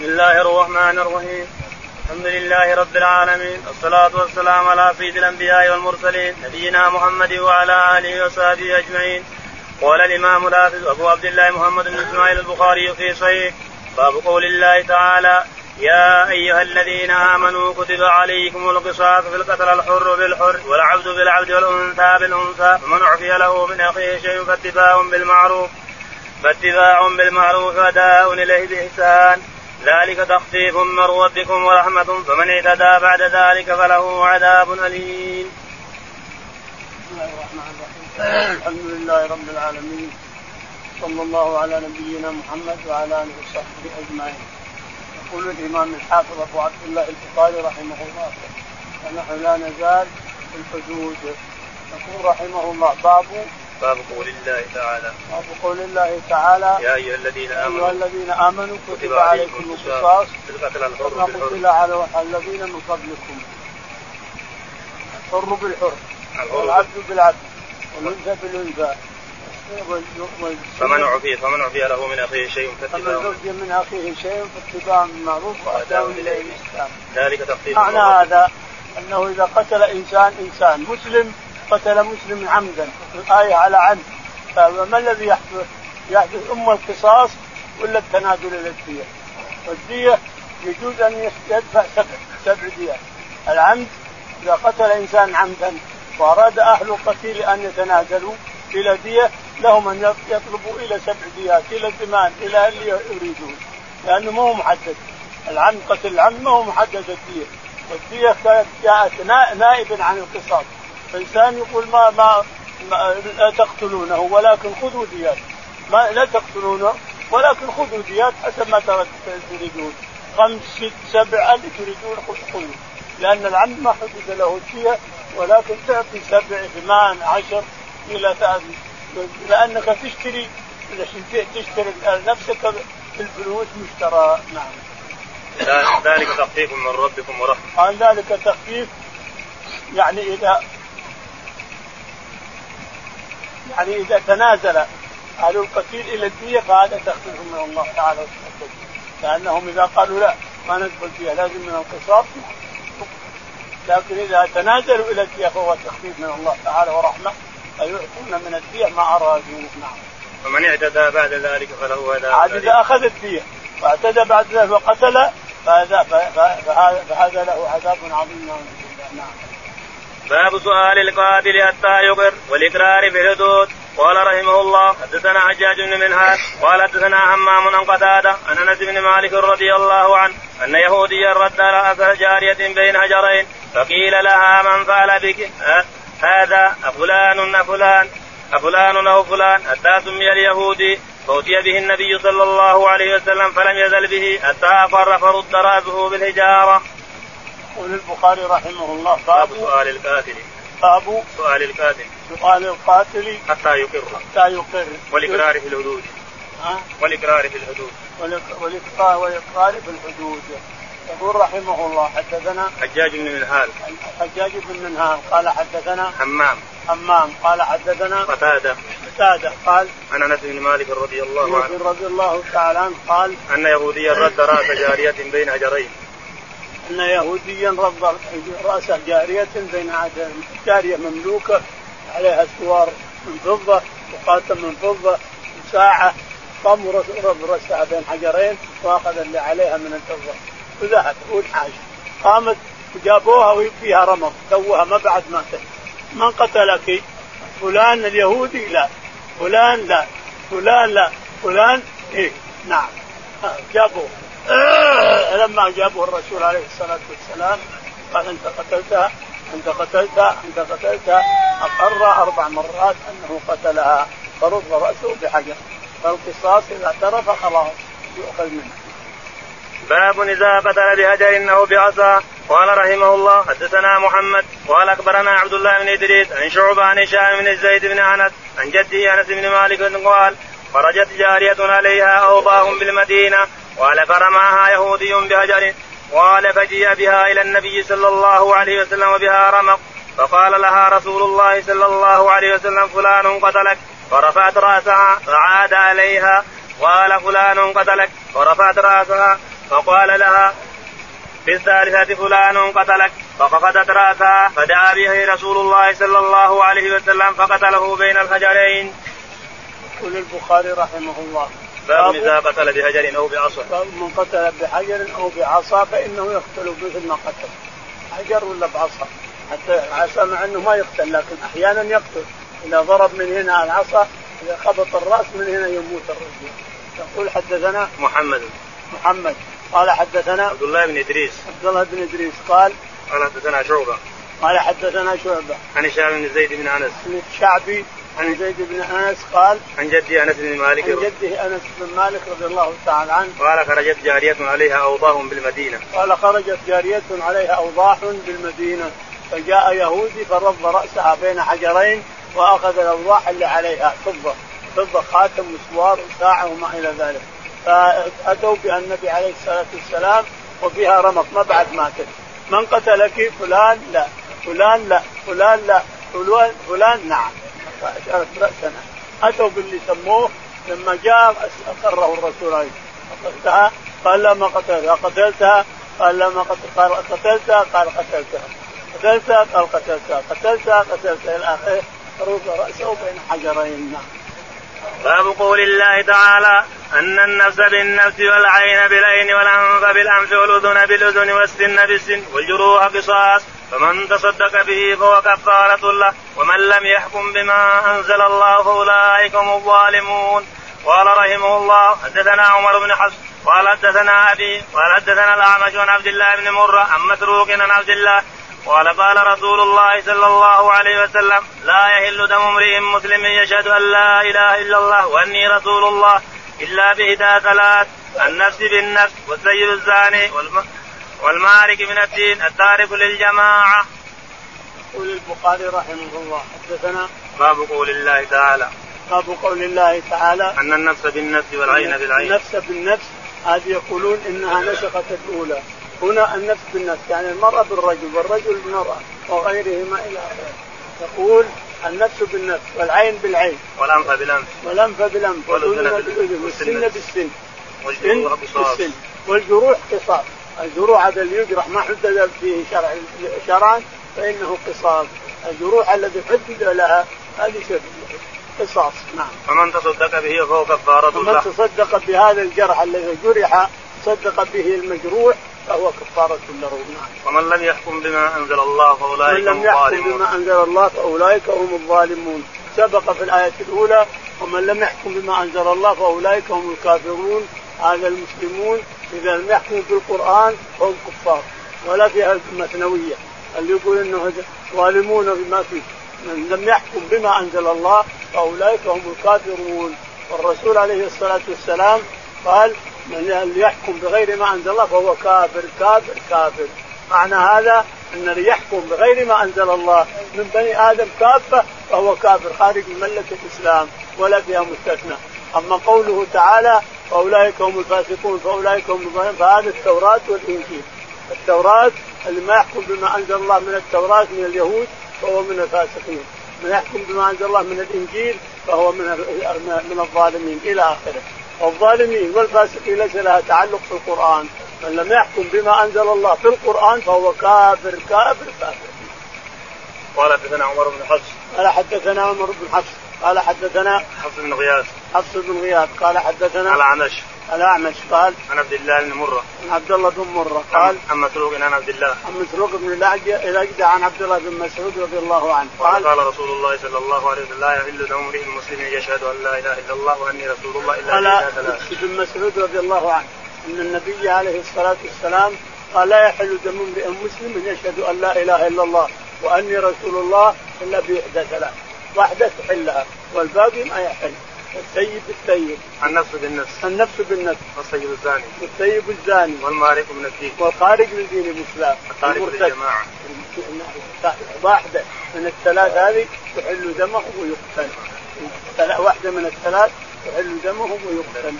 بسم الله الرحمن الرحيم. الحمد لله رب العالمين. والصلاة والسلام على سيد الأنبياء والمرسلين نبينا محمد وعلى آله وصحبه أجمعين. قال الإمام الحافظ أبو عبد الله محمد بن إسماعيل البخاري في صحيح. باب قول الله تعالى يا أيها الذين آمنوا كتب عليكم القصاص في القتل الحر بالحر والعبد بالعبد والأنثى بالأنثى فمن عفي له من أخيه شيء فاتباع بالمعروف. فاتباع بالمعروف أداء إليه بإحسان. ذلك تخفيف من ربكم ورحمة فمن اعتدى بعد ذلك فله عذاب أليم. بسم الله الرحمن الرحيم الحمد لله رب العالمين صلى الله على نبينا محمد وعلى آله وصحبه أجمعين يقول الإمام الحافظ أبو عبد الله البخاري رحمه الله ونحن لا نزال في الحدود يقول رحمه الله باب باب قول الله تعالى. باب قول الله تعالى. يا أيها الذين آمنوا أيها الذين آمنوا كتب عليكم القصاص. في القتل الحر كما قتل على الذين من قبلكم. الحر بالحر. والعبد بالعبد والأنثى بالأنثى. فمن عفي فمن عفي له من أخيه شيء فمن عفي من أخيه شيء فاتباع بالمعروف واداء إليه الإسلام. ذلك تخفيف معنى هذا أنه إذا قتل إنسان إنسان مسلم قتل مسلم عمدا. الآية على عمد فما الذي يحدث؟ يحدث أم القصاص ولا التنازل الدية والدية يجوز أن يدفع سبع سبع ديات العمد إذا قتل إنسان عمدا وأراد أهل القتيل أن يتنازلوا إلى دية لهم أن يطلبوا إلى سبع ديات إلى الزمان إلى اللي يريدون. لأنه ما هو محدد. العمد قتل العمد ما هو محدد الدية. والدية كانت جاءت نائبا عن القصاص. فإنسان يقول ما, ما ما لا تقتلونه ولكن خذوا ديات. ما لا تقتلونه ولكن خذوا ديات حسب ما تريدون. خمس ست سبع اللي تريدون خذوا. لأن العم ما حدد له الدية ولكن تعطي سبع ثمان عشر إلى لأنك تشتري تشتري نفسك بالفلوس مشترى. نعم. ذلك تخفيف من ربكم ورحمة. قال ذلك تخفيف يعني إذا يعني اذا تنازل أهل القتيل إلى الدية فهذا تخفيف من الله تعالى لأنهم إذا قالوا لا ما نقبل فيها لازم من القصاص لكن إذا تنازلوا إلى الدية فهو تخفيف من الله تعالى ورحمة فيعطون من الدية ما ارادوا نعم. ومن اعتدى بعد ذلك فله عذاب عاد إذا أخذ الدية واعتدى بعد ذلك وقتل فهذا فهذا له عذاب عظيم نعم. باب سؤال القاتل حتى يقر والاقرار بالحدود قال رحمه الله حدثنا حجاج بن منهاج قال حدثنا همام عن قتادة عن أنس بن مالك رضي الله عنه أن يهوديا رد راس جارية بين هجرين فقيل لها من فعل بك؟ هذا أفلان أفلان أفلان أو فلان. حتى سمي اليهودي فأتي به النبي صلى الله عليه وسلم فلم يزل به حتى أقر فرد رأسه بالحجارة. يقول البخاري رحمه الله باب, سؤال القاتل. باب سؤال القاتل. سؤال القاتل حتى يقر. حتى يقر. والإقرار في الحدود. ها؟ والإقرار في الحدود. والإقرار في الحدود. يقول رحمه الله حدثنا حجاج بن منهال. حجاج بن منهال قال حدثنا حمام. حمام قال حدثنا قتادة. قتادة قال عن أنس بن مالك رضي الله عنه. رضي الله تعالى عنه قال أن يهوديا رد رأس جارية بين هجرين ان يهوديا رد رأس جارية بين جارية مملوكة عليها سوار من فضة وخاتم من فضة وساعة قام رب رأسها بين حجرين وأخذ اللي عليها من الفضة. وذهب وانحاش قامت وجابوها وفيها رمض توها ما بعد ماتت من قتلك؟ فلان اليهودي؟ لا. فلان لا. فلان لا. فلان؟ إيه. نعم. جابوه لما جابه الرسول عليه الصلاة والسلام قال أنت قتلتها أنت قتلتها أنت قتلتها أقر أربع مرات أنه قتلها. فرد رأسه بحجر. فالقصاص إذا اعترف خلاص يؤخذ منه. باب إذا قتل بهجر أو بعصا. قال رحمه الله حدثنا محمد. قال أخبرنا عبد الله بن إدريس عن شعبة عن هشام بن زيد بن أنس عن جده أنس بن مالك قال خرجت جارية عليها أوضاهم بالمدينة. قال فرماها يهودي بهجر قال فجيء بها إلى النبي صلى الله عليه وسلم وبها رمق فقال لها رسول الله صلى الله عليه وسلم فلان قتلك فرفعت رأسها فعاد عليها قال فلان قتلك ورفعت رأسها فقال لها في الثالثة فلان قتلك فقفتت رأسها فدعا به رسول الله صلى الله عليه وسلم فقتله بين الحجرين. يقول البخاري رحمه الله باب إذا قتل بحجر أو بعصا. باب من قتل بحجر أو بعصا فإنه يقتل مثل ما قتل. حجر ولا بعصا؟ حتى عصا مع إنه ما يقتل لكن أحيانا يقتل. إذا ضرب من هنا العصا إذا خبط الرأس من هنا يموت الرجل. يقول حدثنا محمد. محمد. قال حدثنا عبد الله بن إدريس. عبد الله بن إدريس قال قال حدثنا شعبة. قال حدثنا شعبة. عن هشام بن زيد بن أنس. عن الشعبي عن زيد بن أنس قال عن جدي أنس بن مالك عن جده أنس بن مالك رضي الله تعالى عنه قال خرجت جارية عليها أوضاح بالمدينة. قال خرجت جارية عليها أوضاح بالمدينة. فجاء يهودي فرض رأسها بين حجرين وأخذ الأوضاح اللي عليها. فضه فضه خاتم مسوار وساعه وما إلى ذلك. فأتوا بها النبي عليه الصلاة والسلام وفيها رمق. ما بعد ماتت من قتلك فلان لا. فلان لا. فلان لا. فلان فلان نعم. فأشارت راسنا أتوا باللي سموه لما جاء أقره الرسول عليه. قتلتها؟ قال لا ما قتلتها. قتلتها؟ قال لا ما قتلتها؟ قال قتلتها. قتلتها؟ قال قتلتها. قتلتها؟ قتلتها. إلى آخره رأسه بين حجرين. باب قول الله تعالى أن النفس بالنفس والعين بالعين والأنف بالأنف والأذن بالأذن والسن بالسن والجروح قصاص. فمن تصدق به فهو كفارة له ومن لم يحكم بما أنزل الله فأولئك هم الظالمون. قال رحمه الله حدثنا عمر بن حفص قال حدثنا أبي قال حدثنا الأعمش عن عبد الله بن مرة عن مسروق عن عبد الله قال قال رسول الله صلى الله عليه وسلم لا يحل دم امرئ مسلم يشهد أن لا إله إلا الله وأني رسول الله إلا باحدى ثلاث النفس بالنفس والسيد الزاني والمارك من الدين التارك للجماعة. يقول البخاري رحمه الله حدثنا باب قول الله تعالى. باب قول الله تعالى أن النفس بالنفس والعين بالعين. النفس بالنفس هذه يقولون إنها نسخت الأولى. هنا النفس بالنفس يعني المرأة بالرجل والرجل بالمرأة وغيرهما إلى آخره. يقول النفس بالنفس والعين بالعين. والأنف بالأنف. والأنف بالأنف والأذن بالأذن والسن بالسن. والجروح بالسن. والجروح قصاص الجروح هذا اللي يجرح ما حدد فيه شرع شرعا فإنه قصاص الجروح الذي حدد لها هذه قصاص نعم فمن تصدق به فهو كفارة له فمن تصدق بهذا الجرح الذي جرح صدق به المجروح فهو كفارة له نعم. ومن لم يحكم بما أنزل الله فأولئك هم الظالمون. من لم يحكم بما أنزل الله فأولئك هم الظالمون. سبق في الآية الأولى ومن لم يحكم بما أنزل الله فأولئك هم الكافرون هذا المسلمون إذا لم يحكموا بالقرآن فهم كفار ولا فيها المثنوية اللي يقول إنه ظالمون بما فيه. من لم يحكم بما أنزل الله فأولئك هم الكافرون. والرسول عليه الصلاة والسلام قال من يحكم بغير ما أنزل الله فهو كافر كافر كافر. معنى هذا إن اللي يحكم بغير ما أنزل الله من بني آدم كافة فهو كافر خارج من ملة الإسلام ولا فيها مستثنى. أما قوله تعالى فأولئك هم الفاسقون فأولئك هم الظالمون. فهذا التوراة والإنجيل. التوراة اللي ما يحكم بما أنزل الله من التوراة من اليهود فهو من الفاسقين. من يحكم بما أنزل الله من الإنجيل فهو من من الظالمين إلى آخره. والظالمين والفاسقين ليس لها تعلق في القرآن. من لم يحكم بما أنزل الله في القرآن فهو كافر كافر كافر. قال حدثنا عمر بن حفص. قال حدثنا عمر بن حفص. قال حدثنا حفص بن غياث. حفص بن غياث قال حدثنا الأعمش. الأعمش قال عن عبد الله بن مرة. عن عبد الله بن مرة قال عن مسروق عن عبد الله. عن مسروق بن الأجدع عن عبد الله بن مسعود رضي الله عنه. قال قال رسول الله صلى الله عليه وسلم لا يحل دم امرئ مسلم يشهد أن لا إله إلا الله وأني رسول الله إلا قال ابن مسعود رضي الله عنه. أن النبي عليه الصلاة والسلام قال لا يحل دم امرئ مسلم يشهد أن لا إله إلا الله وأني رسول الله إلا بإحدى ثلاث. واحدة تحلها والباقي ما يحل. السيب بالسيب النفس بالنفس. النفس بالنفس. والسيب الزاني. والسيب الزاني. والمارق من الدين. والخارج من دين الإسلام. الخارج من الجماعه واحدة من الثلاث هذه تحل دمه ويقتل. واحدة من الثلاث تحل دمه ويقتل.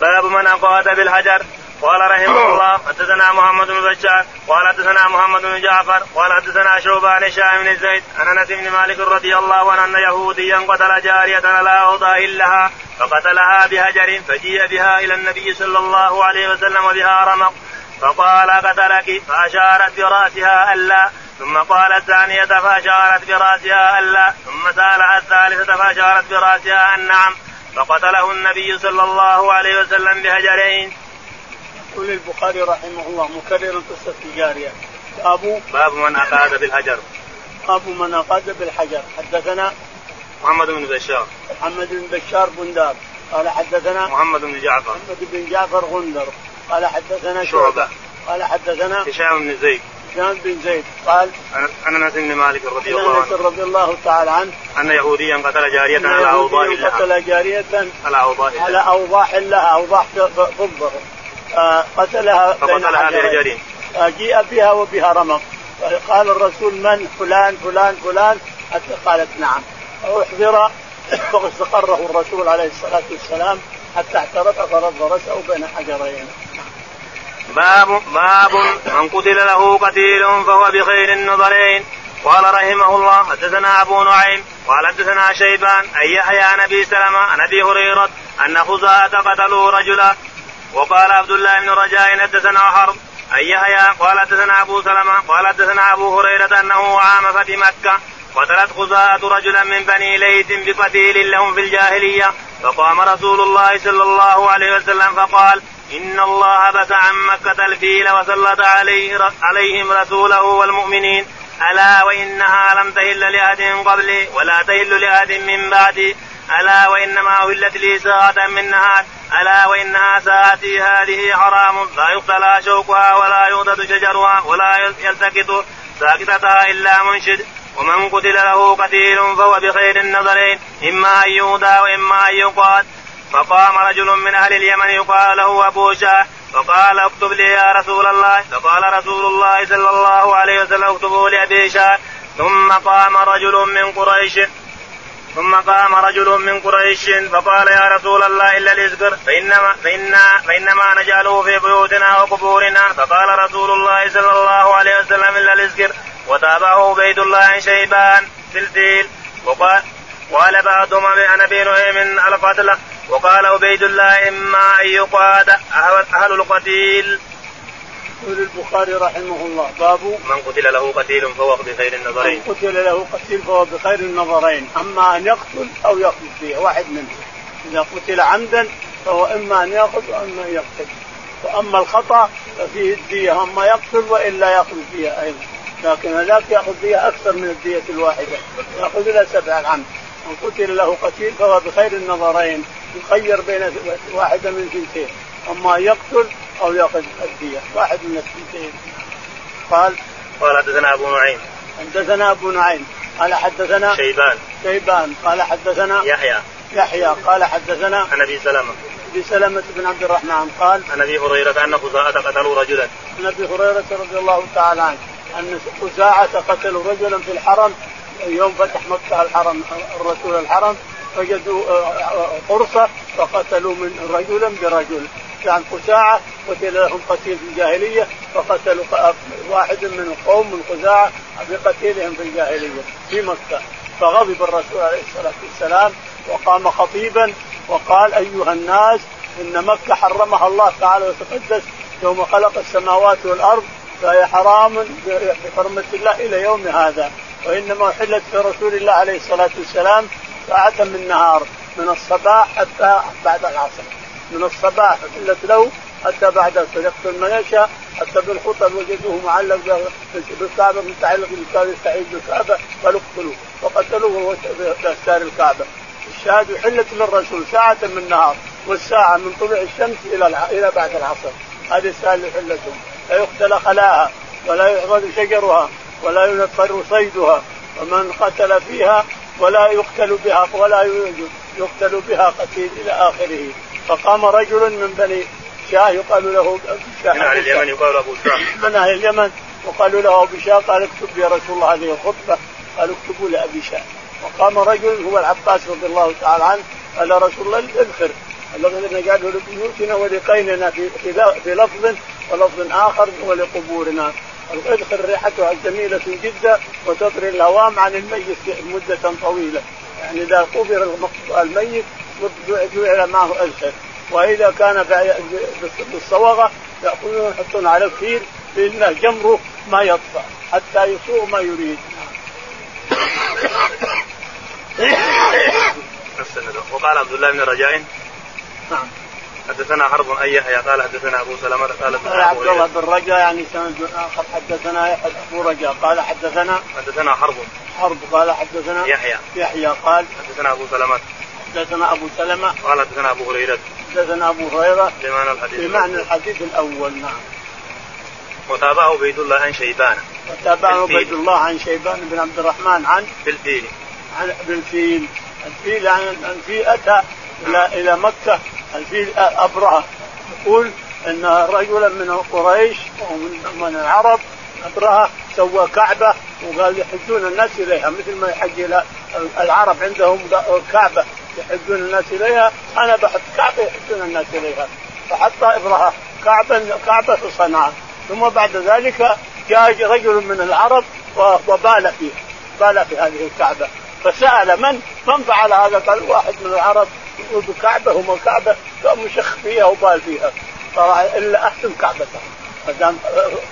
باب من أقاد بالحجر قال رحمه الله حدثنا محمد بن بشار قال حدثنا محمد بن جعفر قال حدثنا شعبة عن هشام بن زيد عن أنس بن مالك رضي الله عنه أن يهوديا قتل جارية على أوضاع لها فقتلها بهجر فجيء بها إلى النبي صلى الله عليه وسلم وبها رمق فقال قتلك فأشارت برأسها ألا ثم قالت ثانية فأشارت برأسها ألا ثم سألها الثالثة فأشارت برأسها أن نعم فقتله النبي صلى الله عليه وسلم بهجرين. يقول البخاري رحمه الله مكرر قصة الجارية. باب باب من أقاد بالحجر. باب من أقاد بالحجر. حدثنا محمد بن بشار. محمد بن بشار بندار. قال حدثنا محمد بن جعفر. محمد بن جعفر غندر. قال حدثنا شعبة. قال حدثنا هشام بن زيد. هشام بن زيد. قال عن أنس بن مالك رضي الله عنه. رضي الله تعالى عنه. أن يهوديا قتل جارية على اوضاح لها. قتل جارية على اوضاح على اوضاح لها اوضاح فضة قتلها فقتلها بحجرين. آه جيء بها وبها رمق. قال الرسول من فلان فلان فلان؟ حتى قالت نعم. احضر فاستقره الرسول عليه الصلاة والسلام حتى اعترف فرد رأسه بين حجرين باب باب من قتل له قتيل فهو بخير النظرين. قال رحمه الله حدثنا أبو نعيم قال حدثنا شيبان اي يحيى عن أبي سلمة عن أبي هريرة أن خزاعه قتلوا رجلا وقال عبد الله بن رجاء حدثنا حرب اي يحيى قال حدثنا أبو سلمة قال حدثنا أبو هريرة أنه عام فتح مكة قتلت خزاعة رجلا من بني ليث بقتيل لهم في الجاهلية فقام رسول الله صلى الله عليه وسلم فقال إن الله بس عن مكة الفيل وسلط عليه عليهم رسوله والمؤمنين ألا وإنها لم تهل لأحد قبلي ولا تهل لأحد من بعدي. ألا وإنما أهلت لي ساعة من نهار. ألا وإنها ساعتي هذه حرام. لا يقتلى شوكها ولا يغدد شجرها ولا يلتقط ساكتتها إلا منشد. ومن قتل له قتيل فهو بخير النظرين. إما أن يهدى وإما أن يقاد فقام رجل من أهل اليمن يقال له أبو شاه. فقال اكتب لي يا رسول الله. فقال رسول الله صلى الله عليه وسلم اكتبوا لأبي شاه. ثم قام رجل من قريش. ثم قام رجل من قريش فقال يا رسول الله إلا الازكر فانما فإنا فإنما نجعله في بيوتنا وقبورنا. فقال رسول الله صلى الله عليه وسلم إلا الازكر وتابعه عبيد الله شيبان سلسيل وقال قال بعضهم عن ابي نعيم القتل. وقال عبيد الله إما أن يقاد أهل القتيل. يقول البخاري رحمه الله باب من قتل له قتيل فهو بخير النظرين. من قتل له قتيل فهو بخير النظرين، أما أن يقتل أو يقتل فيه واحد منهم. إذا قتل عمدا فهو إما أن يأخذ وإما أن يقتل. وأما الخطأ ففيه الدية، أما يقتل وإلا يأخذ فيها أيضا. لكن هذاك يأخذ فيها أكثر من الدية الواحدة، يأخذ إلى سبع العمد. من قتل له قتيل فهو بخير النظرين يخير بين واحدة من اثنتين أما يقتل أو يأخذ الدية واحد من الثنتين. قال قال حدثنا أبو نعيم. حدثنا أبو نعيم. قال حدثنا شيبان. شيبان. قال حدثنا يحيى. يحيى. قال حدثنا عن أبي سلمة. أبي سلمة بن عبد الرحمن. قال عن أبي هريرة أن خزاعة قتلوا رجلا. عن أبي هريرة رضي الله تعالى عنه. أن خزاعة قتلوا رجلا في الحرم. يوم فتح مكة الحرم الرسول الحرم وجدوا قرصة فقتلوا من رجلا برجل. يعني خزاعه قتل لهم قتيل في الجاهلية فقتلوا واحد من القوم من خزاعه بقتيلهم في الجاهلية في مكة. فغضب الرسول عليه الصلاة والسلام وقام خطيبا وقال أيها الناس إن مكة حرمها الله تعالى وتقدس يوم خلق السماوات والأرض فهي حرام بحرمة الله إلى يوم هذا. وإنما أحلت في رسول الله عليه الصلاة والسلام ساعة من نهار من الصباح حتى بعد العصر. من الصباح احلت له حتى بعد يقتل من يشاء حتى بالخطب وجدوه معلق بالكعبة متعلق بالكعبة يستعيد بالكعبة قالوا اقتلوه. فقتلوه وهو باستار الكعبة. الشهاده حلت للرسول ساعة من نهار والساعة من طلوع الشمس إلى إلى بعد العصر. هذه الساعة اللي حلتهم لا يقتل خلاها ولا يعبد شجرها ولا ينفر صيدها. ومن قتل فيها ولا يقتل بها ولا يقتل بها قتيل إلى آخره. فقام رجل من بني شاه يقال له شاه من أهل اليمن يقال أبو شاه من أهل اليمن وقالوا له أبو شاه قال اكتب يا رسول الله هذه الخطبة. قالوا اكتبوا لأبي شاه وقام رجل هو العباس رضي الله تعالى عنه. قال رسول الله اذكر الذين قالوا لبيوتنا ولقيننا في في لفظ ولفظ آخر ولقبورنا. الادخل ريحتها جميلة جدا وتطري الهوام عن الميت مدة طويلة. يعني إذا قبر الميت جعل معه الخير وإذا كان بالصوغة يأخذون يحطون على الخير لأنه جمره ما يطفى حتى يصوغ ما يريد. وقال عبد الله بن رجاء. نعم. حدثنا حرب اي يحيى قال حدثنا أبو سلمة قال حدثنا عبد الله بن رجاء يعني سند آخر حدثنا ابو رجاء. قال حدثنا حدثنا حرب. حرب. قال حدثنا يحيى. يحيى. قال حدثنا أبو سلمة. حدثنا أبو سلمة. قال حدثنا أبو هريرة. حدثنا أبو هريرة. بمعنى الحديث بمعنى الحديث الأول نعم. وتابعه عبيد الله عن شيبان. وتابعه عبيد الله عن شيبان بن عبد الرحمن عن بالفيل عن بالفيل. الفيل يعني الفيل اتى إلى إلى مكة. الفيل ابرهه يقول إن رجلا من قريش ومن من العرب ابرهه سوى كعبة وقال يحجون الناس إليها مثل ما يحج إلى العرب عندهم كعبة يحجون الناس إليها. أنا بحط كعبة يحجون الناس إليها. فحط ابرهه كعبه كعبة في صنعاء ثم بعد ذلك جاء رجل من العرب وبال فيه. بال في هذه الكعبة. فسأل من؟ من فعل هذا؟ قال واحد من العرب يقول بكعبة وما كعبة قام يشخ فيها وبال فيها. قال إلا احسن كعبتهم. ما دام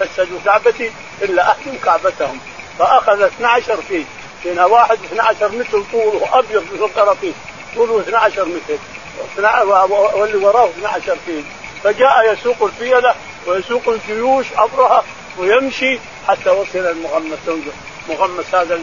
فسدوا كعبتي إلا احسن كعبتهم. فأخذ 12 فيل فينا واحد 12 متر طوله ابيض مثل القراطيس طوله 12 متر. واللي وراه 12 فيل فجاء يسوق الفيلة ويسوق الجيوش عبرها ويمشي حتى وصل المغمس مغمس هذا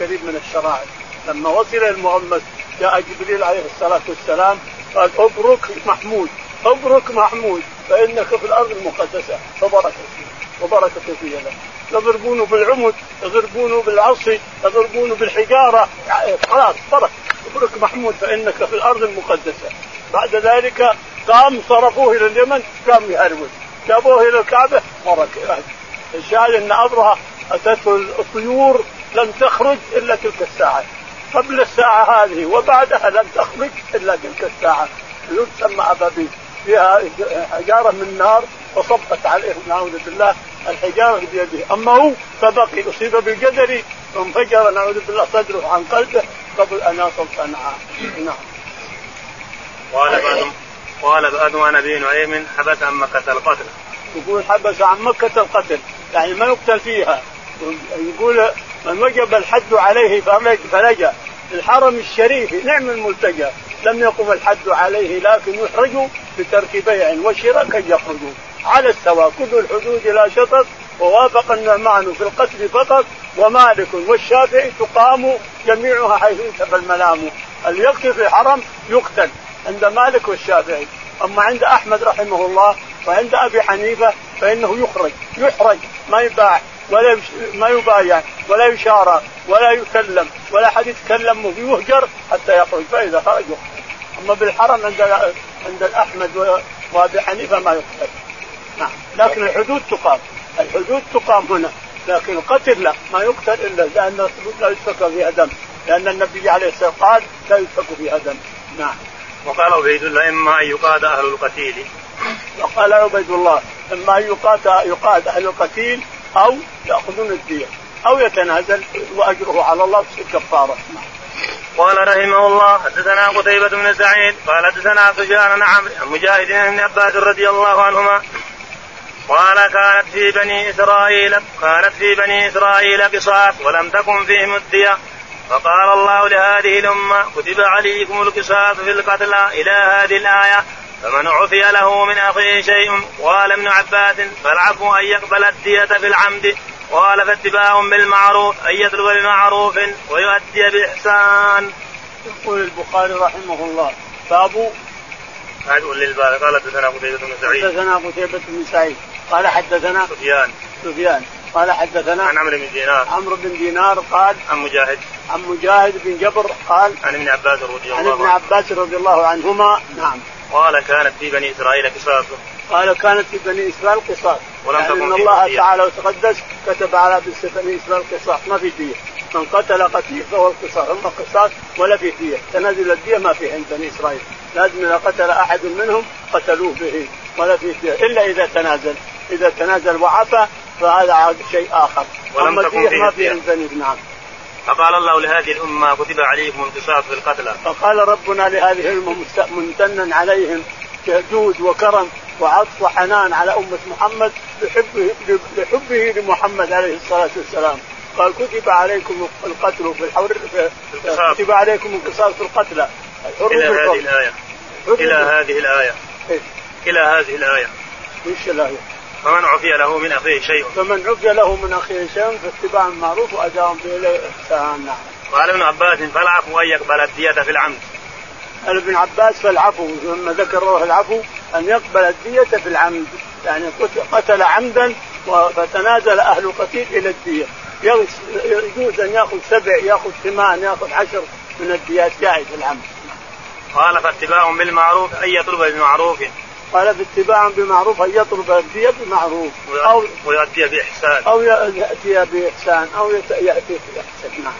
قريب من الشرائع. لما وصل المغمس جاء جبريل عليه الصلاة والسلام قال أبرك محمود أبرك محمود فإنك في الأرض المقدسة. فبركت فيه وبركت في يده. يضربونه بالعمد يضربونه بالعصي يضربونه بالحجارة. خلاص برك أبرك محمود فإنك في الأرض المقدسة. بعد ذلك قام صرفوه إلى اليمن قام يهرول. جابوه إلى الكعبة برك الشاهد إن أبرهة اتته الطيور لم تخرج إلا تلك الساعة. قبل الساعة هذه وبعدها لم تخرج إلا تلك الساعة. طيور تسمى ابابيل فيها حجارة من نار وصبت عليهم نعوذ بالله. الحجارة بيده. أما هو فبقي. أصيب بالجدري وانفجر نعوذ بالله. صدره عن قلبه. قبل أن يصل صنعاء. نعم. قال بعضهم قال عن ابي نعيم حبس عن مكة القتل. يقول حبس عن مكة القتل. يعني ما يقتل فيها. يقول من وجب الحد عليه فلجأ. الحرم الشريف نعم الملتجى لم يقم الحد عليه لكن يحرج بترك بيع وشراء كي يخرجوا. على السواء. كل الحدود لا شطط. ووافق النعمان في القتل فقط. ومالك والشافعي تقام جميعها حيث انتفى الملام. اللي يقتل في الحرم يقتل عند مالك والشافعي. أما عند أحمد رحمه الله وعند أبي حنيفة فإنه يخرج. يحرج. ما يباع. ولا ما يبايع ولا يشارى ولا يكلم ولا أحد يتكلم ويهجر حتى يخرج فإذا خرج أما بالحرم عند عند احمد وأبي حنيفة ما يقتل نعم. لكن الحدود تقام. الحدود تقام هنا. لكن القتل لا ما يقتل إلا لأن لا يسفك فيها دم. لأن النبي عليه الصلاة والسلام قال لا يسفك فيها دم. نعم. وقال عبيد الله إما أن يقاد أهل القتيل. وقال عبيد الله إما أن يقاد يقاد أهل القتيل أو يأخذون الدية أو يتنازل وأجره على الله في الكفاره قال رحمه الله حدثنا قتيبة بن سعيد قال حدثنا سفيان بن عمرو عن مجاهد بن عباس رضي الله عنهما قال كانت في بني إسرائيل كانت في بني إسرائيل قصاص ولم تكن فيهم الدية. فقال الله لهذه الأمة كتب عليكم القصاص في القتلى إلى هذه الآية. فمن عفي له من أخيه شيء قال ابن عباس فالعفو أن يقبل الدية في العمد قال فاتباع بالمعروف أن يطلب بمعروف ويؤدي بإحسان. يقول البخاري رحمه الله باب قال للباب قال حدثنا قتيبة بن سعيد. حدثنا قتيبة بن سعيد. قال حدثنا سفيان. سفيان. قال حدثنا عن عمرو بن دينار. عمرو بن دينار قال عن مجاهد. عن مجاهد بن جبر قال عن ابن عباس رضي الله عنه. عن ابن عباس رضي الله عنهما. نعم. قال كانت في بني إسرائيل قصاص. قال كانت في بني إسرائيل قصاص. ولم يعني تكن إن الله تعالى وتقدس كتب على بني إسرائيل قصاص. ما في دية. من قتل قتيل فهو القصاص. اما قصاص ولا في دية. تنازل الدية ما في عند بني إسرائيل. لازم إذا قتل أحد منهم قتلوه به. ولا في دية. إلا إذا تنازل. إذا تنازل وعفى فهذا عاد شيء آخر. ولم تكن فيه ما في عند بني نعم. فقال الله لهذه الأمة كتب عليكم القصاص في القتلى. فقال ربنا لهذه الأمة ممتنا عليهم جود وكرم وعطف وحنان على أمة محمد لحبه لحبه لمحمد عليه الصلاة والسلام. قال كتب عليكم القتل في الحر كتب عليكم القصاص في القتلى إلى هذه الآية إلى هذه الآية إيه؟ إلى هذه الآية إيش الآية؟ فمن عفي له من أخيه شيء. فمن عفي له من أخيه شيء فاتباع معروف واداء إحسان. نعم قال ابن عباس فالعفو أن يقبل الدية في العمد. قال ابن عباس فالعفو ثم ذكر روح العفو أن يقبل الدية في العمد. يعني قتل عمدا فتنازل أهل القتيل إلى الدية. يجوز أن يأخذ سبع يأخذ ثمان يأخذ عشر من الديات جائز العمد. قال فاتباع بالمعروف ان يطلب بمعروف قال باتباع بمعروف أن يطلب الدية بمعروف. أو ويؤدي بإحسان. أو يأتي بإحسان أو يأتي بإحسان. نعم.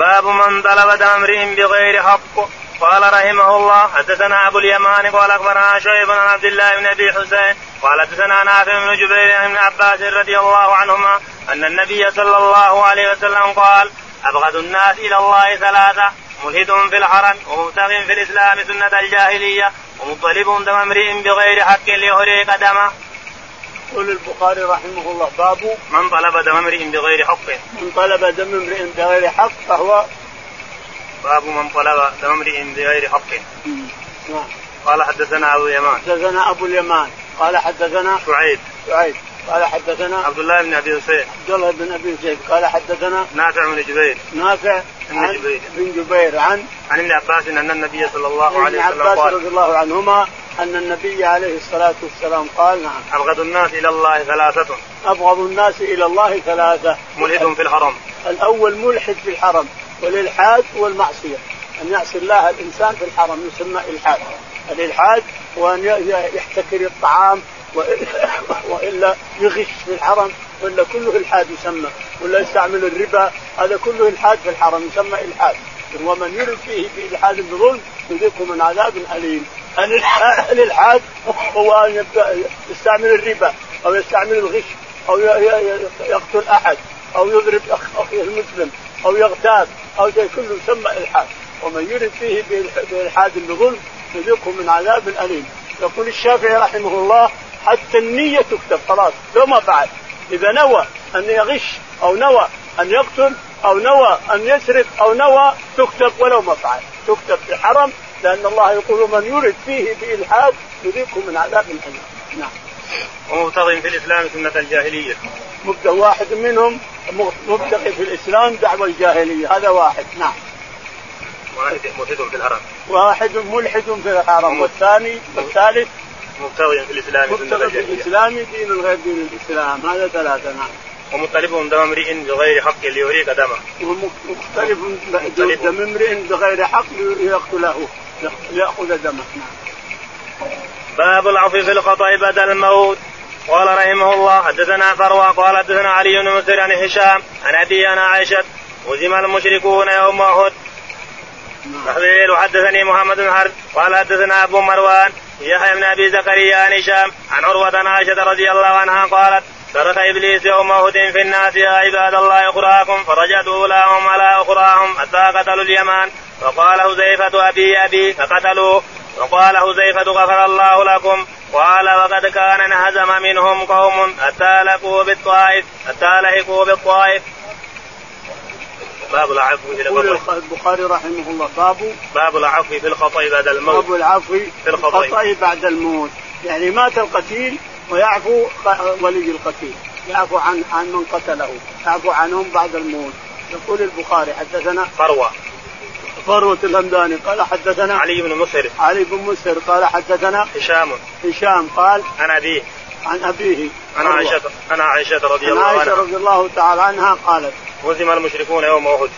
باب من طلب دم امرئ بغير حق. قال رحمه الله حدثنا أبو اليمان قال أخبرنا شعيب بن عبد الله بن أبي حسين قال حدثنا نافع بن جبير بن عباس رضي الله عنهما أن النبي صلى الله عليه وسلم قال أبغض الناس إلى الله ثلاثة. ملحد في الحرم ومبتغ في الإسلام سنة الجاهلية ومطلب دم امرئ بغير حق ليهريق دمه. يقول البخاري رحمه الله باب من طلب دم امرئ بغير حق. من طلب دم امرئ بغير حق فهو باب من طلب دم امرئ بغير حق. نعم. قال حدثنا أبو اليمان. حدثنا أبو اليمان قال حدثنا شعيب. شعيب قال حدثنا عبد الله بن أبي زيد عبد الله بن أبي زيد قال حدثنا نافع بن جبير. نافع بن جبير. بن جبير عن عن ابن عباس أن النبي صلى الله عليه وسلم قال ابن عباس رضي الله عنهما أن النبي عليه الصلاة والسلام قال نعم. أبغض الناس إلى الله ثلاثة. أبغض الناس إلى الله ثلاثة. ملحد في الحرم. الأول ملحد في الحرم والإلحاد والمعصية. أن يعصي الله الإنسان في الحرم يسمى إلحاد. الإلحاد وان يحتكر الطعام وإلا يغش في الحرم ولا كله إلحاد يسمى ولا يستعمل الربا هذا كله إلحاد في الحرم يسمى إلحاد. ومن يرد فيه بإلحاد بظلم يذيقه من عذاب أليم. الإلحاد هو أن يستعمل الربا أو يستعمل الغش أو يقتل أحد أو يضرب أخيه المسلم أو يغتاب أو شيء كله يسمى إلحاد. ومن يرد فيه بإلحاد بظلم يذيقه من عذاب أليم. يقول الشافعي رحمه الله حتى النية تكتب خلاص. لو ما فعل. إذا نوى أن يغش أو نوى أن يقتل أو نوى أن يسرق أو نوى تكتب ولو ما فعل. تكتب في حرم لأن الله يقول من يرد فيه بإلحاد يذيقه من عذاب أليم نعم. ومبتغي في الإسلام سنة الجاهلية. مبتغي واحد منهم مبتغي في الإسلام دعوة الجاهلية. هذا واحد. نعم. واحد ملحد في الحرم. واحد ملحد في الحرم. والثاني والثالث مبتغي في الإسلام مبتغي في الإسلام دين غير دين الإسلام. هذا ثلاثة نعم. ومختلف دم امرئ بغير حق ليريق دمه. ومختلف دم امرئ بغير حق ليقتله ليأخذ دمه. نعم. باب العفو في الخطأ بعد الموت. قال رحمه الله حدثنا فروى قال حدثنا علي بن مسر عن هشام عن أبي أنا عائشة هزم المشركون يوم أحد. تحويل وحدثني محمد بن حرب قال حدثنا أبو مروان يحيى بن أبي زكريا عن هشام عن عروة عائشة رضي الله عنها قالت صرخ إبليس يوم أحد في الناس يا عباد الله أخراكم فرجعت أولاهم على أخراهم حتى قتلوا اليمان. فقال حذيفة أبي أبي فقتلوه وقال حذيفة غفر الله لكم. قال وقد كان انهزم منهم قوم حتى لقوا بالطائف حتى لحقوا بالطائف. باب العفو في الخطأ. البخاري رحمه الله باب باب العفو في الخطأ بعد الموت. باب العفو في الخطأ. بعد الموت. يعني مات القتيل ويعفو ولي القتيل. يعفو عن عن من قتله. يعفو عنهم بعد الموت. يقول البخاري حدثنا فروة. فروة الهمداني قال حدثنا علي بن مسهر علي بن مسهر قال حدثنا هشام. هشام قال عن أبيه. عن أبيه. عن عائشة عن عائشة رضي الله عنها. عائشة رضي الله تعالى عنها قالت هزم المشركون يوم أحد.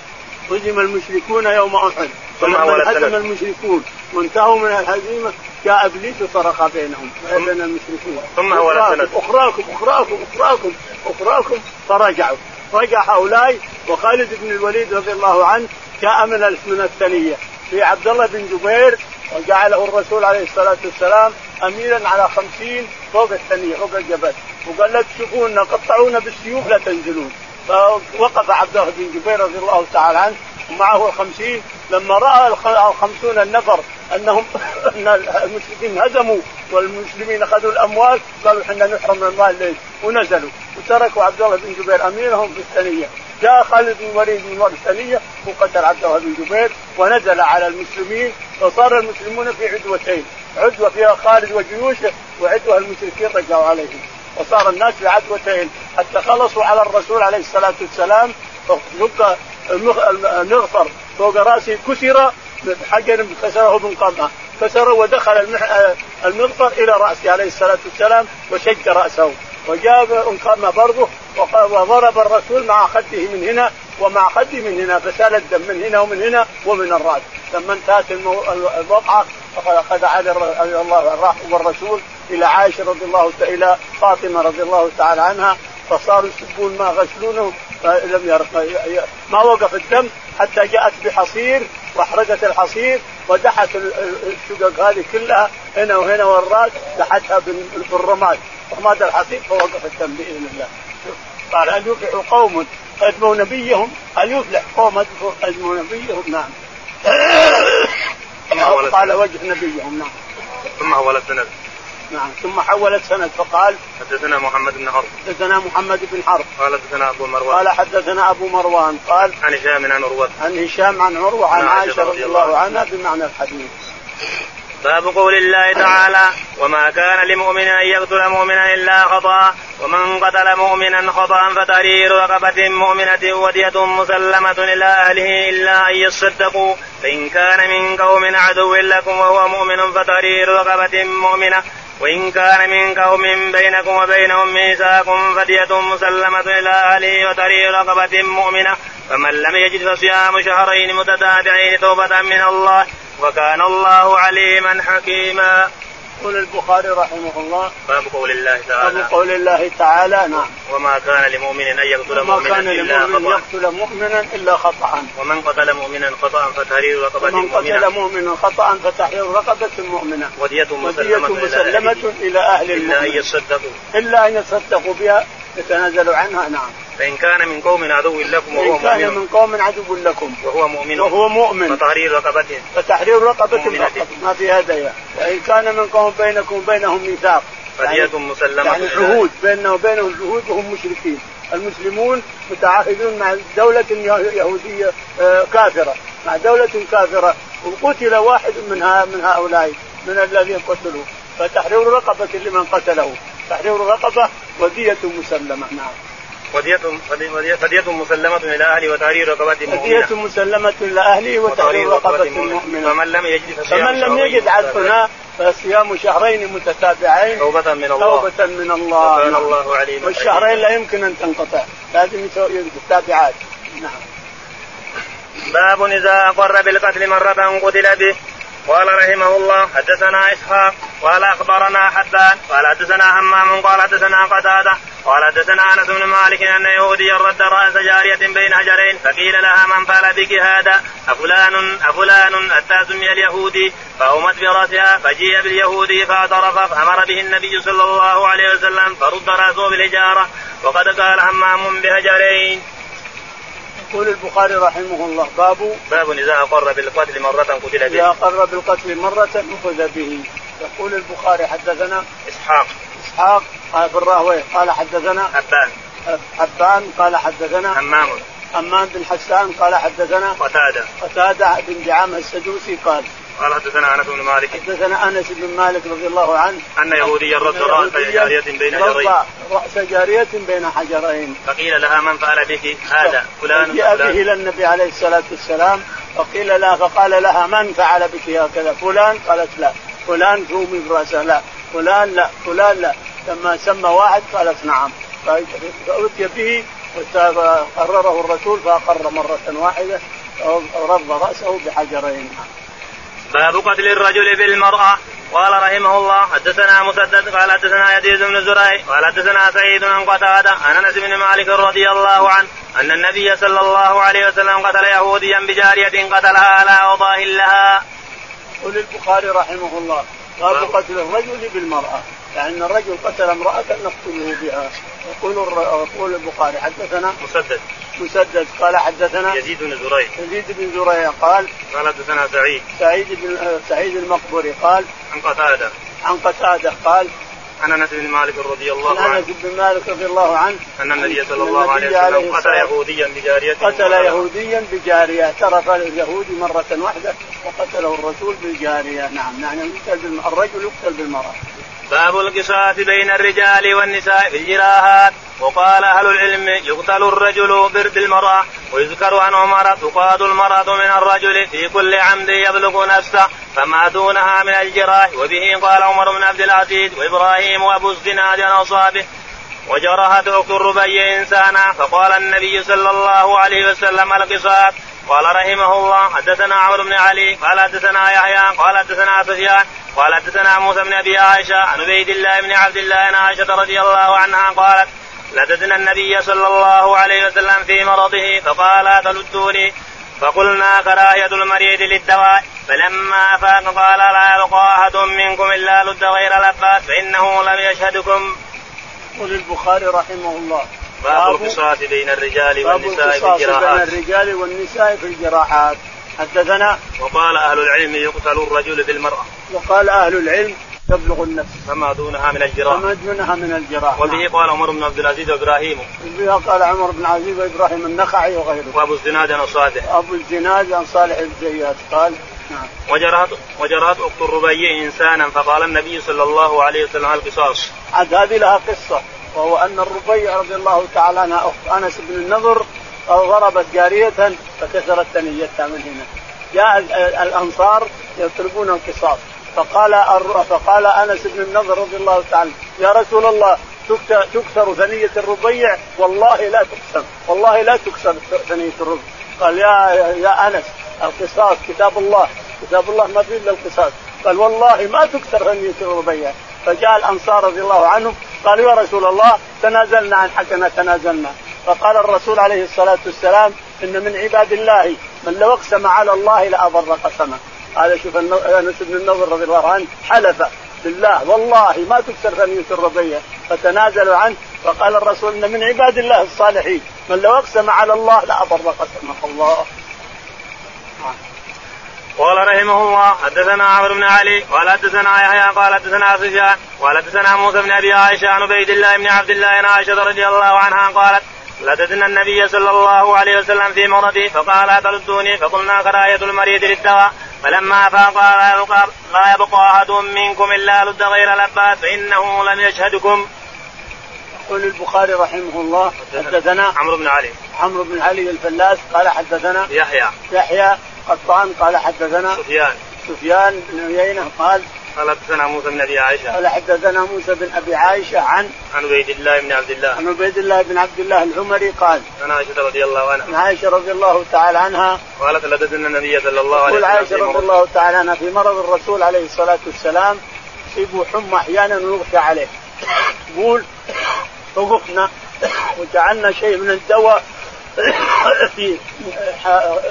هزم المشركون يوم أحد. ثم هزم المشركون وانتهوا من الهزيمة جاء إبليس وصرخ بينهم. بين المشركين ثم هو أخراكم أخراكم أخراكم أخراكم أخراكم. فرجعوا. رجع هؤلاء وخالد بن الوليد رضي الله عنه جاء من من الثنية. في عبد الله بن جبير وجعله الرسول عليه الصلاة والسلام اميرا على خمسين فوق الثنية فوق الجبل. وقال لا تشوفون قطعونا بالسيوف لا تنزلون. فوقف عبد الله بن جبير رضي الله تعالى عنه ومعه الخمسين. لما رأى الخمسون النفر أنهم أن المشركين هزموا والمسلمين أخذوا الأموال قالوا إحنا نحرم المال ليش؟ ونزلوا. وتركوا عبد الله بن جبير أميرهم في الثنيه جاء خالد بن الوليد من الثنيه وقتل عبد الله بن جبير ونزل على المسلمين فصار المسلمون في عدوتين عدوة فيها خالد وجيوشه وعدوة المشركين رجعوا عليهم. وصار الناس في عدوتين. حتى خلصوا على الرسول عليه الصلاة والسلام فشق المغفر فوق رأسه كسر بحجر كسره بنقمه كسره ودخل المغفر إلى رأسه عليه الصلاة والسلام وشج رأسه. وجاب انقمه برضه وضرب الرسول مع خده من هنا ومع خده من هنا فسال الدم من هنا ومن هنا ومن الرأس. لما انتهت الوقعه اخذ علي رضي الله والرسول إلى عائشة رضي الله إلى فاطمة رضي الله تعالى عنها فصاروا يسبون ما غسلونهم فلم يرق ما وقف الدم حتى جاءت بحصير وأحرقت الحصير ودحت الشقق هذه كلها هنا وهنا والراس دحتها بالرماد. رماد الحصير فوقف الدم بإذن الله. قال هل يفلح قوم قدموا نبيهم؟ هل يفلح قوم قدموا نبيهم؟ نعم. قال وجه نبيهم نعم. ثم هو السند نعم. ثم حولت سند فقال حدثنا محمد بن حرب. حدثنا محمد بن حرب. قال حدثنا أبو مروان. قال حدثنا أبو مروان. قال عن هشام عن عروة. عن هشام عن عروة عن عائشة رضي الله عنها بمعنى الحديث. باب قول الله تعالى وما كان لمؤمن أن يقتل مؤمنا إلا خطأ ومن قتل مؤمنا خطأ فتحرير رقبة مؤمنة ودية مسلمة إلى أهله إلا أن يصدقوا. فإن كان من قوم عدو لكم وهو مؤمن فتحرير رقبة مؤمنة وإن كان من قوم بينكم وبينهم ميثاق فدية مسلمة إلى أهله وتري رقبة مؤمنة فمن لم يجد فصيام شهرين متتابعين توبة من الله وكان الله عليما حكيما. يقول البخاري رحمه الله. باب قول الله تعالى. باب قول الله تعالى نعم. وما كان لمؤمن أن يقتل مؤمنا كان إلا خطأ. يقتل مؤمنا إلا خطأ. ومن قتل مؤمنا خطأ فتحرير رقبة ومن قتل مؤمنا خطأ فتحرير رقبة مؤمنة. ودية مسلمة, مسلمة إلى أهل إلا أن يصدقوا. إلا أن يصدقوا بها يتنازلوا عنها نعم. فإن كان من قوم عدو لكم وهو مؤمن كان من قوم عدو لكم وهو مؤمن. وهو مؤمن. فتحرير رقبته. فتحرير رقبة ما في هدايا وإن كان من قوم بينكم وبينهم ميثاق. فدية يعني مسلمة. يعني عهود بيننا وبينهم جهود وهم مشركين. المسلمون متعاهدون مع دولة يهودية آه، كافرة. مع دولة كافرة. وقتل واحد من من هؤلاء من الذين قتلوا فتحرير رقبة لمن قتله. تحرير رقبة ودية مسلمة. نعم. ودية فدية مسلمة إلى أهله وتحرير رقبة مؤمنة. فدية مسلمة إلى أهله وتحرير رقبة مؤمنة. فمن لم يجد فمن لم يجد عبدنا فصيام شهرين متتابعين. توبة من الله. توبة من الله. وكان الله عليما والشهرين لا يمكن أن تنقطع. لازم تابعات. نعم. باب إذا أقر بالقتل مرة قتل به. قال رحمه الله حدثنا إسحاق قال أخبرنا حبان قال حدثنا همام قال حدثنا قتادة قال حدثنا أنس بن مالك أن يهوديا رد رأس جارية بين هجرين فقيل لها من فعل بك هذا؟ أفلان أفلان حتى سمي اليهودي؟ فأومت برأسها فجيء باليهودي فاعترف فأمر به النبي صلى الله عليه وسلم فرد رأسه بالحجارة وقد قال همام بهجرين. يقول البخاري رحمه الله باب باب إذا أقر بالقتل مرة قتل به. إذا أقر بالقتل مرة أخذ به. يقول البخاري حدثنا إسحاق. إسحاق قال في الراهوي قال حدثنا حبان. حبان قال حدثنا همام همام بن حسان قال حدثنا قتادة. قتادة بن دعامة السدوسي قال قال حدثنا أنس بن مالك. حدثنا أنس بن مالك رضي الله عنه. أن يهوديا رد راس جارية بين حجرين رأس جارية بين حجرين. فقيل لها من فعل بك؟ هذا فلان جاء به إلى النبي عليه الصلاة والسلام. فقيل لها فقال لها من فعل بك هكذا؟ فلان؟ قالت لا. فلان تومي برأسه. لا. فلان لا. فلان لا. لما سمى واحد قالت نعم. فأتي به وقرره الرسول فأقر مرة واحدة رد رأسه بحجرين. باب قتل الرجل بالمرأة. قال رحمه الله حدثنا مسدد قال حدثنا يزيد بن زريع قال حدثنا سعيد بن قتادة عن أنس بن مالك رضي الله عنه أن النبي صلى الله عليه وسلم قتل يهوديا بجارية قتلها على وضاه لها. يقول البخاري رحمه الله باب قتل الرجل بالمرأة. يعني أن الرجل قتل امرأة نقتله بها. يقول يقول البخاري حدثنا مسدد. مسدد. قال حدثنا يزيد بن زريع. يزيد بن زريع قال قال حدثنا سعيد. سعيد بن سعيد المقبري قال عن قتادة. عن قتادة قال عن أنس بن مالك رضي الله عن عنه. انس بن مالك رضي الله عنه. أن النبي صلى الله عليه وسلم قتل يهوديا بجارية قتل يهوديا بجارية. اعترف اليهودي مرة واحدة وقتله الرسول بالجارية. نعم يعني يقتل الرجل يقتل بالمرأة. باب القصاص بين الرجال والنساء في الجراحات. وقال أهل العلم يقتل الرجل بالمراه ويذكر عن عمر تقاد المرأة من الرجل في كل عمد يبلغ نفسه فما دونها من الجراح. وبه قال عمر بن عبد العزيز وإبراهيم وأبو الزناد عن اصابه وجرحت أخت الربيع إنسانا. فقال النبي صلى الله عليه وسلم القصاص. قال رحمه الله حدثنا عمرو بن علي. قال حدثنا يحيى. قال حدثنا سفيان. قال حدثنا موسى بن أبي عائشة عن عبيد الله بن عبد الله عن عائشة رضي الله عنها قالت لددنا النبي صلى الله عليه وسلم في مرضه فقال تلدوني فقلنا كراهية المريض للدواء. فلما أفاق قال لا يبقى أحد منكم إلا لد غير لباس فإنه لم يشهدكم. يقول البخاري رحمه الله. باب القصاص بين الرجال والنساء في الجراحات بين الرجال والنساء في الجراحات. حدثنا وقال أهل العلم يقتل الرجل بالمرأة. وقال أهل العلم تبلغ النفس. فما دونها من الجراح. فما دونها من الجراح. وبه نعم. قال عمر بن عبد العزيز وإبراهيم. وبه قال عمر بن العزيز وإبراهيم النخعي وغيره وأبو الزناد عن صالح أبو الزناد عن صالح الزيات قال نعم. وجرت وجرت أخت الربيع إنسانا فقال النبي صلى الله عليه وسلم القصاص. عاد هذه لها قصة وهو أن الربيع رضي الله تعالى عنها اخت أنس بن النضر ضربت جارية فكسرت ثنيتها من هنا. جاء الأنصار يطلبون القصاص فقال فقال أنس بن النضر رضي الله تعالى يا رسول الله تكسر ثنية الربيع؟ والله لا تكسر والله لا تكسر ثنية الربيع. قال يا يا أنس القصاص كتاب الله كتاب الله ما فيه الا القصاص قال والله ما تكسر ثنية الربيع. فجاء الأنصار رضي الله عنهم قالوا يا رسول الله تنازلنا عن حقنا تنازلنا. فقال الرسول عليه الصلاة والسلام إن من عباد الله من لو أقسم على الله لاضر قسمه هذا شوف أنس بن النضر رضي الله عنه حلف بالله والله ما تكسر ثنية الربيع فتنازلوا عنه فقال الرسول إن من عباد الله الصالحين من لو أقسم على الله لاضر قسمه الله. قال رحمه الله حدثنا عمرو بن علي قال حدثنا يحيى قال حدثنا سفيان قال حدثنا موسى بن أبي عائشة عن عبيد الله بن عبد الله عن عائشة رضي الله عنها قالت لددنا النبي صلى الله عليه وسلم في مرضي فقال تردوني فقلنا كراهية المريض للدواء. فلما فاق لا يبقى, لا يبقى أحد منكم إلا لد غير لباس فإنه لم يشهدكم. يقول البخاري رحمه الله حدثنا عمرو بن علي. عمرو بن علي الفلاس قال حدثنا يحيى. يحيى قطان قال حدثنا سفيان. سفيان بن عيينة قال قال حدثنا موسى بن أبي عائشة. قال حدثنا موسى بن أبي عائشة عن عن عبيد الله بن عبد الله. عن عبيد الله بن عبد الله العمري قال عن عائشة رضي الله عنها. عن عائشة رضي الله تعالى عنها قالت لددنا النبي صلى الله عليه وسلم عائشة رضي الله تعالى عنها في مرض الرسول عليه الصلاة والسلام يصيبه حمى أحيانا ويغشى عليه. يقول فوقفنا وجعلنا شيء من الدواء في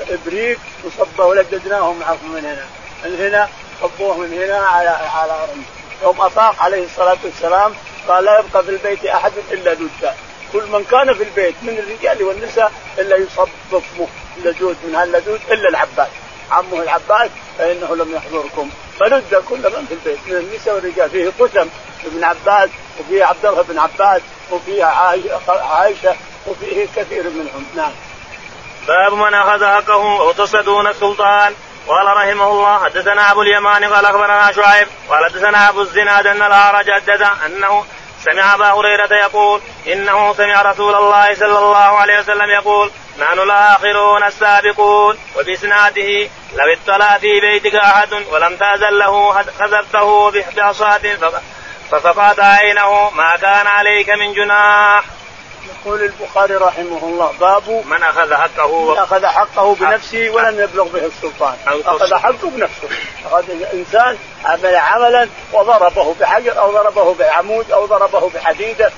إبريق وصبه ولددناه معكم من هنا. من هنا صبوه من هنا على على يوم افاق عليه الصلاة والسلام قال لا يبقى في البيت أحد إلا دجا كل من كان في البيت من الرجال والنساء إلا يصب بصمه اللدود من هاللدود إلا العباس عمه العباس فإنه لم يحضركم. فند كل من في البيت من النساء والرجال. فيه قسم ابن عباس وفيه عبد الله بن عباس وفيه عائشه وفيه كثير منهم. نعم. باب من أخذ حقه أو تصدون السلطان قال رحمه الله حدثنا أبو اليمان قال أخبرنا شعيب قال حدثنا أبو الزناد أن الأعرج حدث أنه سمع أبا هريرة يقول إنه سمع رسول الله صلى الله عليه وسلم يقول نحن الآخرون السابقون. وبإسناده لو اطلع في بيتك أحد ولم تازل له خذبته بعصاة ففقعت عينه ما كان عليك من جناح. يقول البخاري رحمه الله باب من أخذ حقه من أخذ حقه بنفسه ولم يبلغ به السلطان. أخذ حقه بنفسه. أخذ انسان عمل عملا وضربه بحجر أو ضربه بعمود أو ضربه بحديده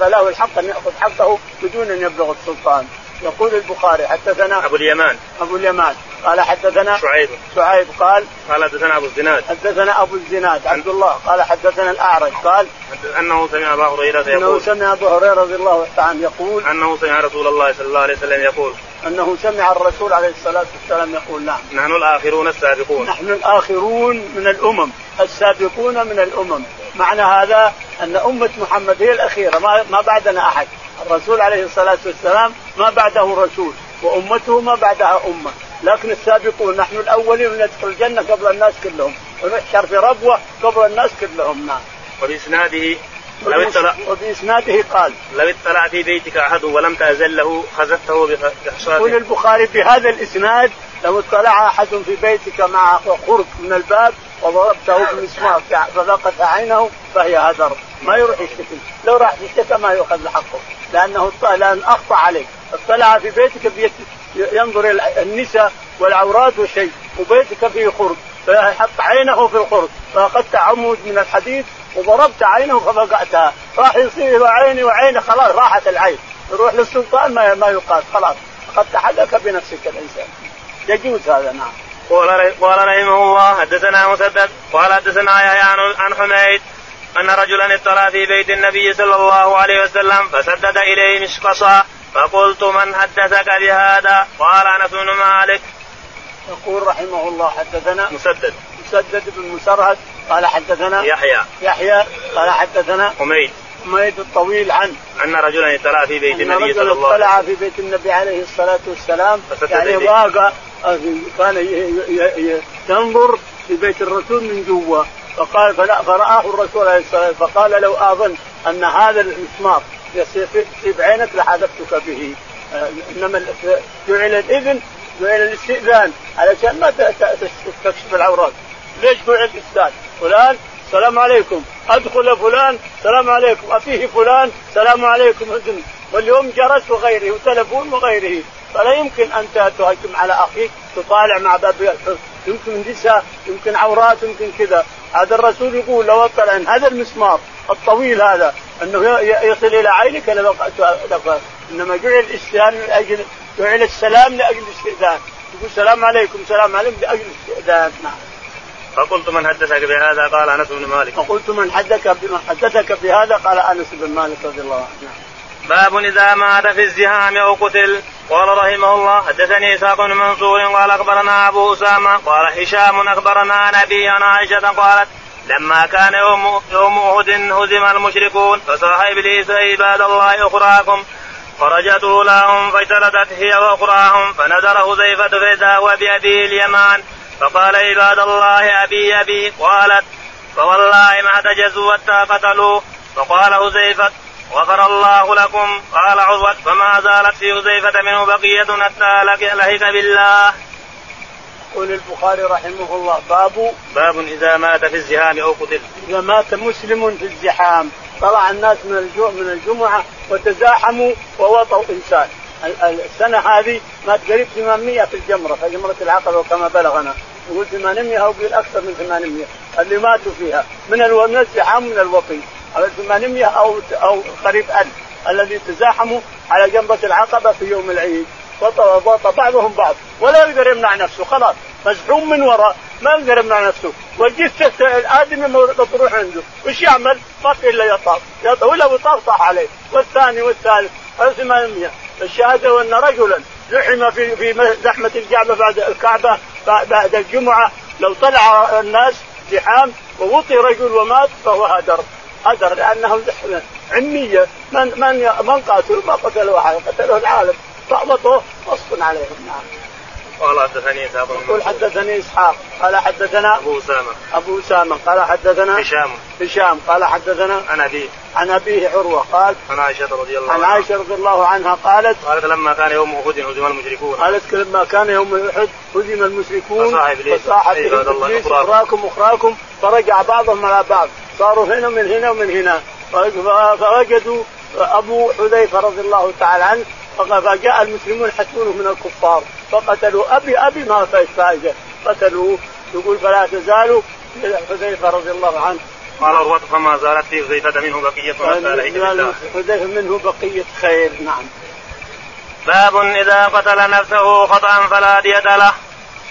فله الحق أن يأخذ حقه بدون أن يبلغ السلطان. يقول البخاري حدثنا أبو اليمان. أبو اليمان. قال حدثنا شعيب. شعيب قال قال حدثنا أبو الزناد. حدثنا أبو الزناد عبد الله. قال حدثنا الأعرج. قال أنه سمع أبا هريرة إنه يقول. سمع أبو هريرة رضي الله تعالى عنه يقول أنه سمع رسول الله صلى الله عليه وسلم يقول. أنه سمع الرسول عليه الصلاة والسلام يقول نعم. نحن الآخرون السابقون. نحن الآخرون من الأمم السابقون من الأمم. معنى هذا أن أمة محمد هي الأخيرة ما ما بعدنا أحد. الرسول عليه الصلاة والسلام ما بعده رسول وأمته ما بعدها أمة. لكن السابقون نحن الأولين ندخل الجنة قبل الناس كلهم. ونحشر في ربوة قبل الناس كلهم نعم. وبإسناده لو اطلع وبإسناده قال. لو اطلع في بيتك أحد ولم تأذن له خزفته بخشاته يقول البخاري بهذا الإسناد لو اطلع أحد في بيتك مع خرق من الباب وضربته بالمسمار فذاقت عينه فهي هدر. ما يروح يشتكي. لو راح يشتكى ما يؤخذ حقه. لأنه لأن أخطأ عليك اطلع في بيتك بيت ينظر النساء والعورات والشيء وبيتك فيه خرق فحط عينه في الخرق فاخذت عمود من الحديد وضربت عينه ففقعتها. راح يصير عيني وعينه خلاص راحت العين. يروح للسلطان ما ما يقاس خلاص. اخذت حدك بنفسك الإنسان. يجوز هذا نعم. قال قال رحمه الله حدثنا مسدد. قال حدثنا يحيى عن حميد أن رجلا اطلع في بيت النبي صلى الله عليه وسلم فسدد إليه مشقصا فقلت من حدثك بهذا؟ قال أنس بن مالك. يقول رحمه الله حدثنا مسدد. مسدد بن مسرهد قال حدثنا يحيى. يحيى قال حدثنا حميد. حميد الطويل عن أن رجلا اطلع في بيت النبي صلى الله عليه وسلم. اطلع في بيت النبي عليه الصلاة والسلام. يعني واقع كان ينظر في بيت الرسول من جوا فقال فرآه الرسول عليه الصلاة والسلام. فقال لو أظن أن هذا المسمار يصيب عينك لحذفتك به. آه، إنما جعل الإذن جعل الاستئذان علشان ما تكشف العورات. ليش جعل الاستئذان؟ فلان السلام عليكم. أدخل فلان السلام عليكم. أفيه فلان السلام عليكم. اذن واليوم جرس وغيره وتلفون وغيره. فلا يمكن أن تهجم على اخيك تطالع مع باب يمكن نساء يمكن عورات يمكن كذا. هذا الرسول يقول لو اطلع هذا المسمار الطويل هذا أنه يصل إلى عينك لفقت إنما جعل الاستئذان من أجل جعل السلام لأجل الاستئذان. يقول السلام عليكم سلام عليكم لأجل الاستئذان. نعم. فقلت من حدثك بهذا؟ قال أنس بن مالك. فقلت من حدثك حدثك بهذا؟ قال أنس بن مالك رضي الله عنه. نعم. باب إذا مات في الزهام أو قتل. قال رحمه الله حدثني إسحاق بن منصور قال أخبرنا أبو أسامة قال هشام أخبرنا عن ابي عن عائشة قالت لما كان يوم يوم أحد هزم المشركون فصاح إبليس عباد الله أخراكم. خرجت أولاهم فاجتلدت هي وأخراهم فنذر حذيفة فإذا هو بأبي اليمان. فقال عباد الله أبي أبي. قالت فوالله ما تجزوا حتى قتلوه فقال حذيفة غفر الله لكم. قال عروة فما زالت في حذيفة منه بقية حتى لهك بالله. يقول البخاري رحمه الله باب باب إذا مات في الزحام أو قتل. إذا مات مسلم في الزحام. طلع الناس من من الجمعة وتزاحموا ووطوا إنسان. السنة هذه مات قريب 800 في الجمرة في جمرة العقبة كما بلغنا يقول 800 أو يقول أكثر من 800 اللي ماتوا فيها. من من الزحام من الوطي على 800 أو أو قريب 1000 الذي تزاحموا على جنبة العقبة في يوم العيد. وطى بعضهم بعض. ولا يقدر يمنع نفسه خلاص. مزحوم من وراء ما يقدر يمنع نفسه. والجثة الآدمي مطروح عنده وش يعمل؟ ما في إلا يطاف. ولا بطاف طاح عليه. والثاني والثالث 800 الشهادة أن رجلا زحم في في زحمة الكعبة بعد الكعبة بعد الجمعة لو طلع الناس زحام ووطي رجل ومات فهو هدر. هدر لأنه عمية. من من من قاتلوا ما قتلوا احد قتلوا العالم. فاغلطوا غصبا عليهم. نعم. قال حدثني إسحاق يقول حدثني إسحاق. قال حدثنا أبو أسامة. أبو أسامة. قال حدثنا هشام. هشام. قال حدثنا عن أبيه. عن أبيه عروة. قال عن عائشة رضي الله عنها. عن عائشة رضي الله عنها قالت قالت لما كان يوم أحد هزم المشركون. قالت لما كان يوم أحد هزم المشركون فصاح ابليس فصاح إبليس اخراكم اخراكم فرجع بعضهم على بعض. صاروا هنا من هنا ومن هنا. فوجدوا أبو حذيفة رضي الله تعالى عنه. فجاء المسلمون يحسبونه من الكفار فقتلوا. ابي أبي ما فيش فائده قتلوه. يقول فلا تزالوا حذيفة رضي الله عنه. قال عروة فما زالت في حذيفة منه بقية حذيفة منه بقية خير. نعم. باب إذا قتل نفسه خطأ فلا دية له.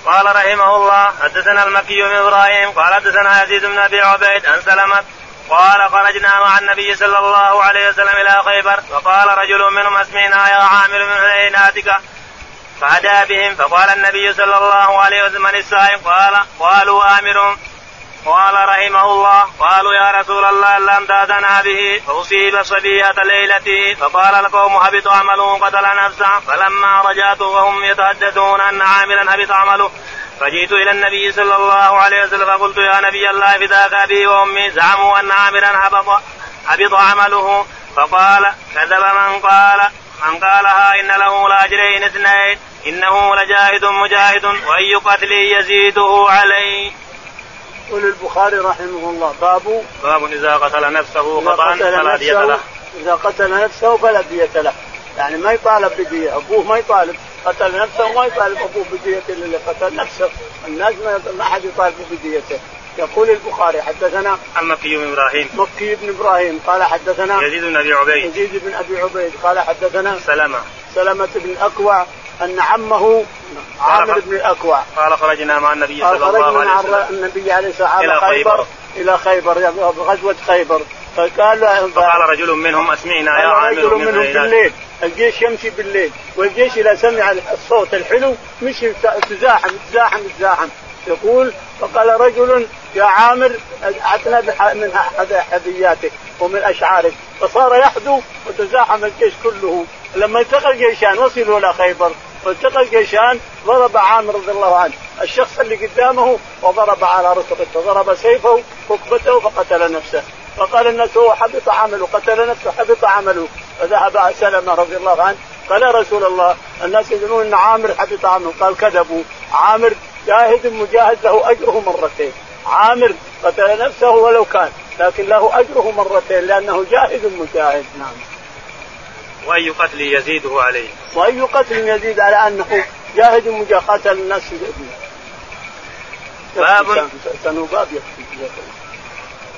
قال رحمه الله حدثنا المكي بن إبراهيم قال حدثنا يزيد بن أبي عبيد عن سلمة قال خرجنا مع النبي صلى الله عليه وسلم إلى خيبر فقال رجل منهم اسمعنا يا عامر من حيناتك فهدى بهم فقال النبي صلى الله عليه وسلم من السائق قال قالوا آمر قال رحمه الله قالوا يا رسول الله لم تأتنا به. فأصيب صبية ليلته. فقال القوم هبط عمله قتل نفسه. فلما رجعت وهم يتحدثون أن عاملا هبط عمله فجئت إلى النبي صلى الله عليه وسلم فقلت يا نبي الله فداك أبي وأمي. زعموا أن عاملا هبط هبط عمله. فقال كذب من قال من قالها إن له لأجرين اثنين. إنه لجاهد مجاهد وأي قتل يزيده عليه. يقول البخاري رحمه الله باب باب إذا قتل نفسه خطا فلا دية له. إذا قتل نفسه فلا دية له. يعني ما يطالب بدية أبوه ما يطالب. قتل نفسه ما يطالب أبوه بدية اللي قتل نفسه. الناس ما حد يطالب بديته يقول البخاري حدثنا المكي بن إبراهيم. مكي بن إبراهيم قال حدثنا يزيد بن أبي عبيد. يزيد بن أبي عبيد قال حدثنا سلمة. سلمة بن الأكوع أن عمه عامر بن الأكوع. قال خرجنا مع النبي صلى الله عليه وسلم. النبي عليه الصلاة والسلام إلى خيبر إلى خيبر غزوة خيبر. فقال فقال رجل منهم أسمعنا يا عامر رجل منهم بالليل. الجيش يمشي بالليل والجيش إذا سمع الصوت الحلو مشي تزاحم تزاحم تزاحم. يقول فقال رجل يا عامر أعطنا من حذياتك ومن أشعارك. فصار يحدو وتزاحم الجيش كله. لما التقى الجيشان وصلوا إلى خيبر فالتقى الجيشان ضرب عامر رضي الله عنه. الشخص اللي قدامه وضرب على ركبته ضرب سيفه ركبته فقتل نفسه. فقال الناس هو حبط عمله قتل نفسه حبط عمله. فذهب سلمة رضي الله عنه قال يا رسول الله الناس يقولون إن عامر حبط عمله. قال كذبوا. عامر جاهد مجاهد له أجره مرتين. عامر قتل نفسه ولو كان لكن له أجره مرتين لأنه جاهد مجاهد. نعم. وأي قتل يزيده عليه. وأي قتل يزيد على انه جاهد مجاهد قتل الناس باب. باب يكفي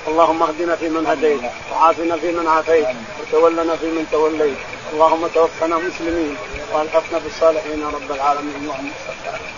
اللهم اهدنا فيمن هديت وعافنا فيمن عافيت وتولنا فيمن توليت. اللهم توفنا مسلمين وألحقنا بالصالحين رب العالمين. اللهم صل على